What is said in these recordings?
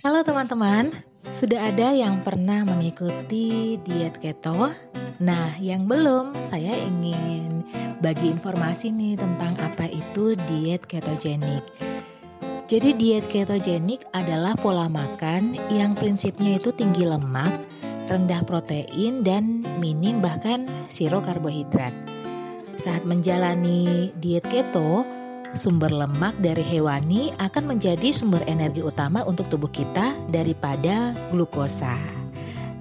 Halo teman-teman, sudah ada yang pernah mengikuti diet keto? Nah, yang belum, saya ingin bagi informasi nih tentang apa itu diet ketogenik. Jadi diet ketogenik adalah pola makan yang prinsipnya itu tinggi lemak, rendah protein, dan minim bahkan zero karbohidrat. Saat menjalani diet keto, sumber lemak dari hewani akan menjadi sumber energi utama untuk tubuh kita daripada glukosa.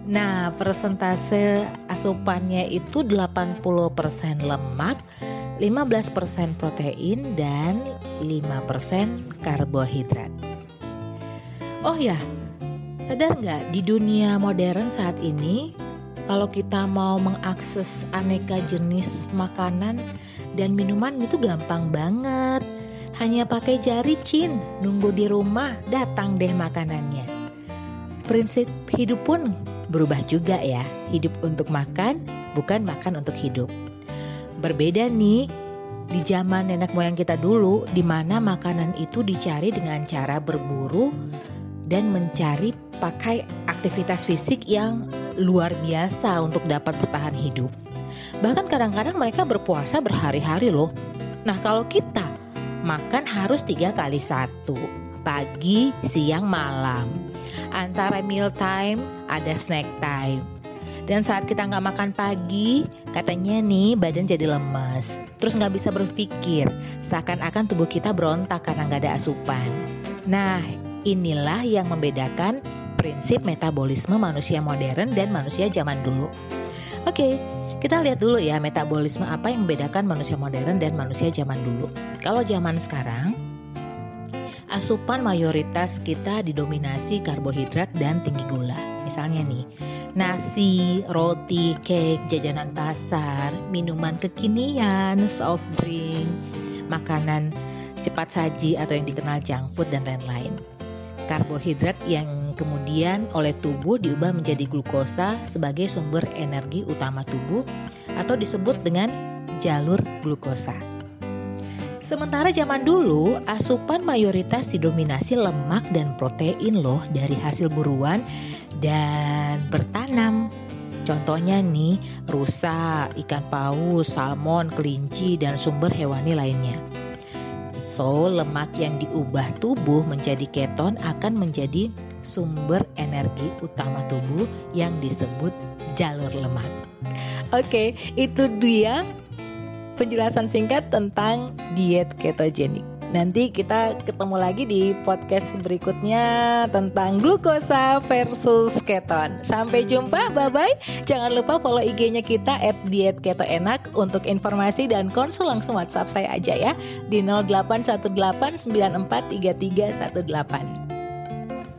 Nah, persentase asupannya itu 80% lemak, 15% protein dan 5% karbohidrat. Oh ya, sadar nggak di dunia modern saat ini kalau kita mau mengakses aneka jenis makanan dan minuman itu gampang banget. Hanya pakai jari cin, nunggu di rumah, datang deh makanannya. Prinsip hidup pun berubah juga ya. Hidup untuk makan, bukan makan untuk hidup. Berbeda nih di zaman nenek moyang kita dulu, di mana makanan itu dicari dengan cara berburu dan mencari pakai aktivitas fisik yang luar biasa untuk dapat bertahan hidup. Bahkan kadang-kadang mereka berpuasa berhari-hari loh. Nah kalau kita makan harus tiga kali satu, pagi, siang, malam. Antara meal time ada snack time. Dan saat kita nggak makan pagi, katanya nih badan jadi lemes. Terus nggak bisa berpikir, seakan-akan tubuh kita berontak karena nggak ada asupan. Nah, inilah yang membedakan prinsip metabolisme manusia modern dan manusia zaman dulu. Oke, kita lihat dulu ya metabolisme apa yang membedakan manusia modern dan manusia zaman dulu. Kalau zaman sekarang, asupan mayoritas kita didominasi karbohidrat dan tinggi gula. Misalnya nih, nasi, roti, cake, jajanan pasar, minuman kekinian, soft drink, makanan cepat saji atau yang dikenal junk food dan lain-lain karbohidrat yang kemudian oleh tubuh diubah menjadi glukosa sebagai sumber energi utama tubuh atau disebut dengan jalur glukosa. Sementara zaman dulu, asupan mayoritas didominasi lemak dan protein loh dari hasil buruan dan bertanam. Contohnya nih, rusa, ikan paus, salmon, kelinci, dan sumber hewani lainnya. So, lemak yang diubah tubuh menjadi keton akan menjadi sumber energi utama tubuh yang disebut jalur lemak. Oke, itu dia penjelasan singkat tentang diet ketogenik. Nanti kita ketemu lagi di podcast berikutnya tentang glukosa versus keton. Sampai jumpa, bye-bye. Jangan lupa follow IG-nya kita at diet keto enak untuk informasi dan konsul langsung WhatsApp saya aja ya di 0818943318.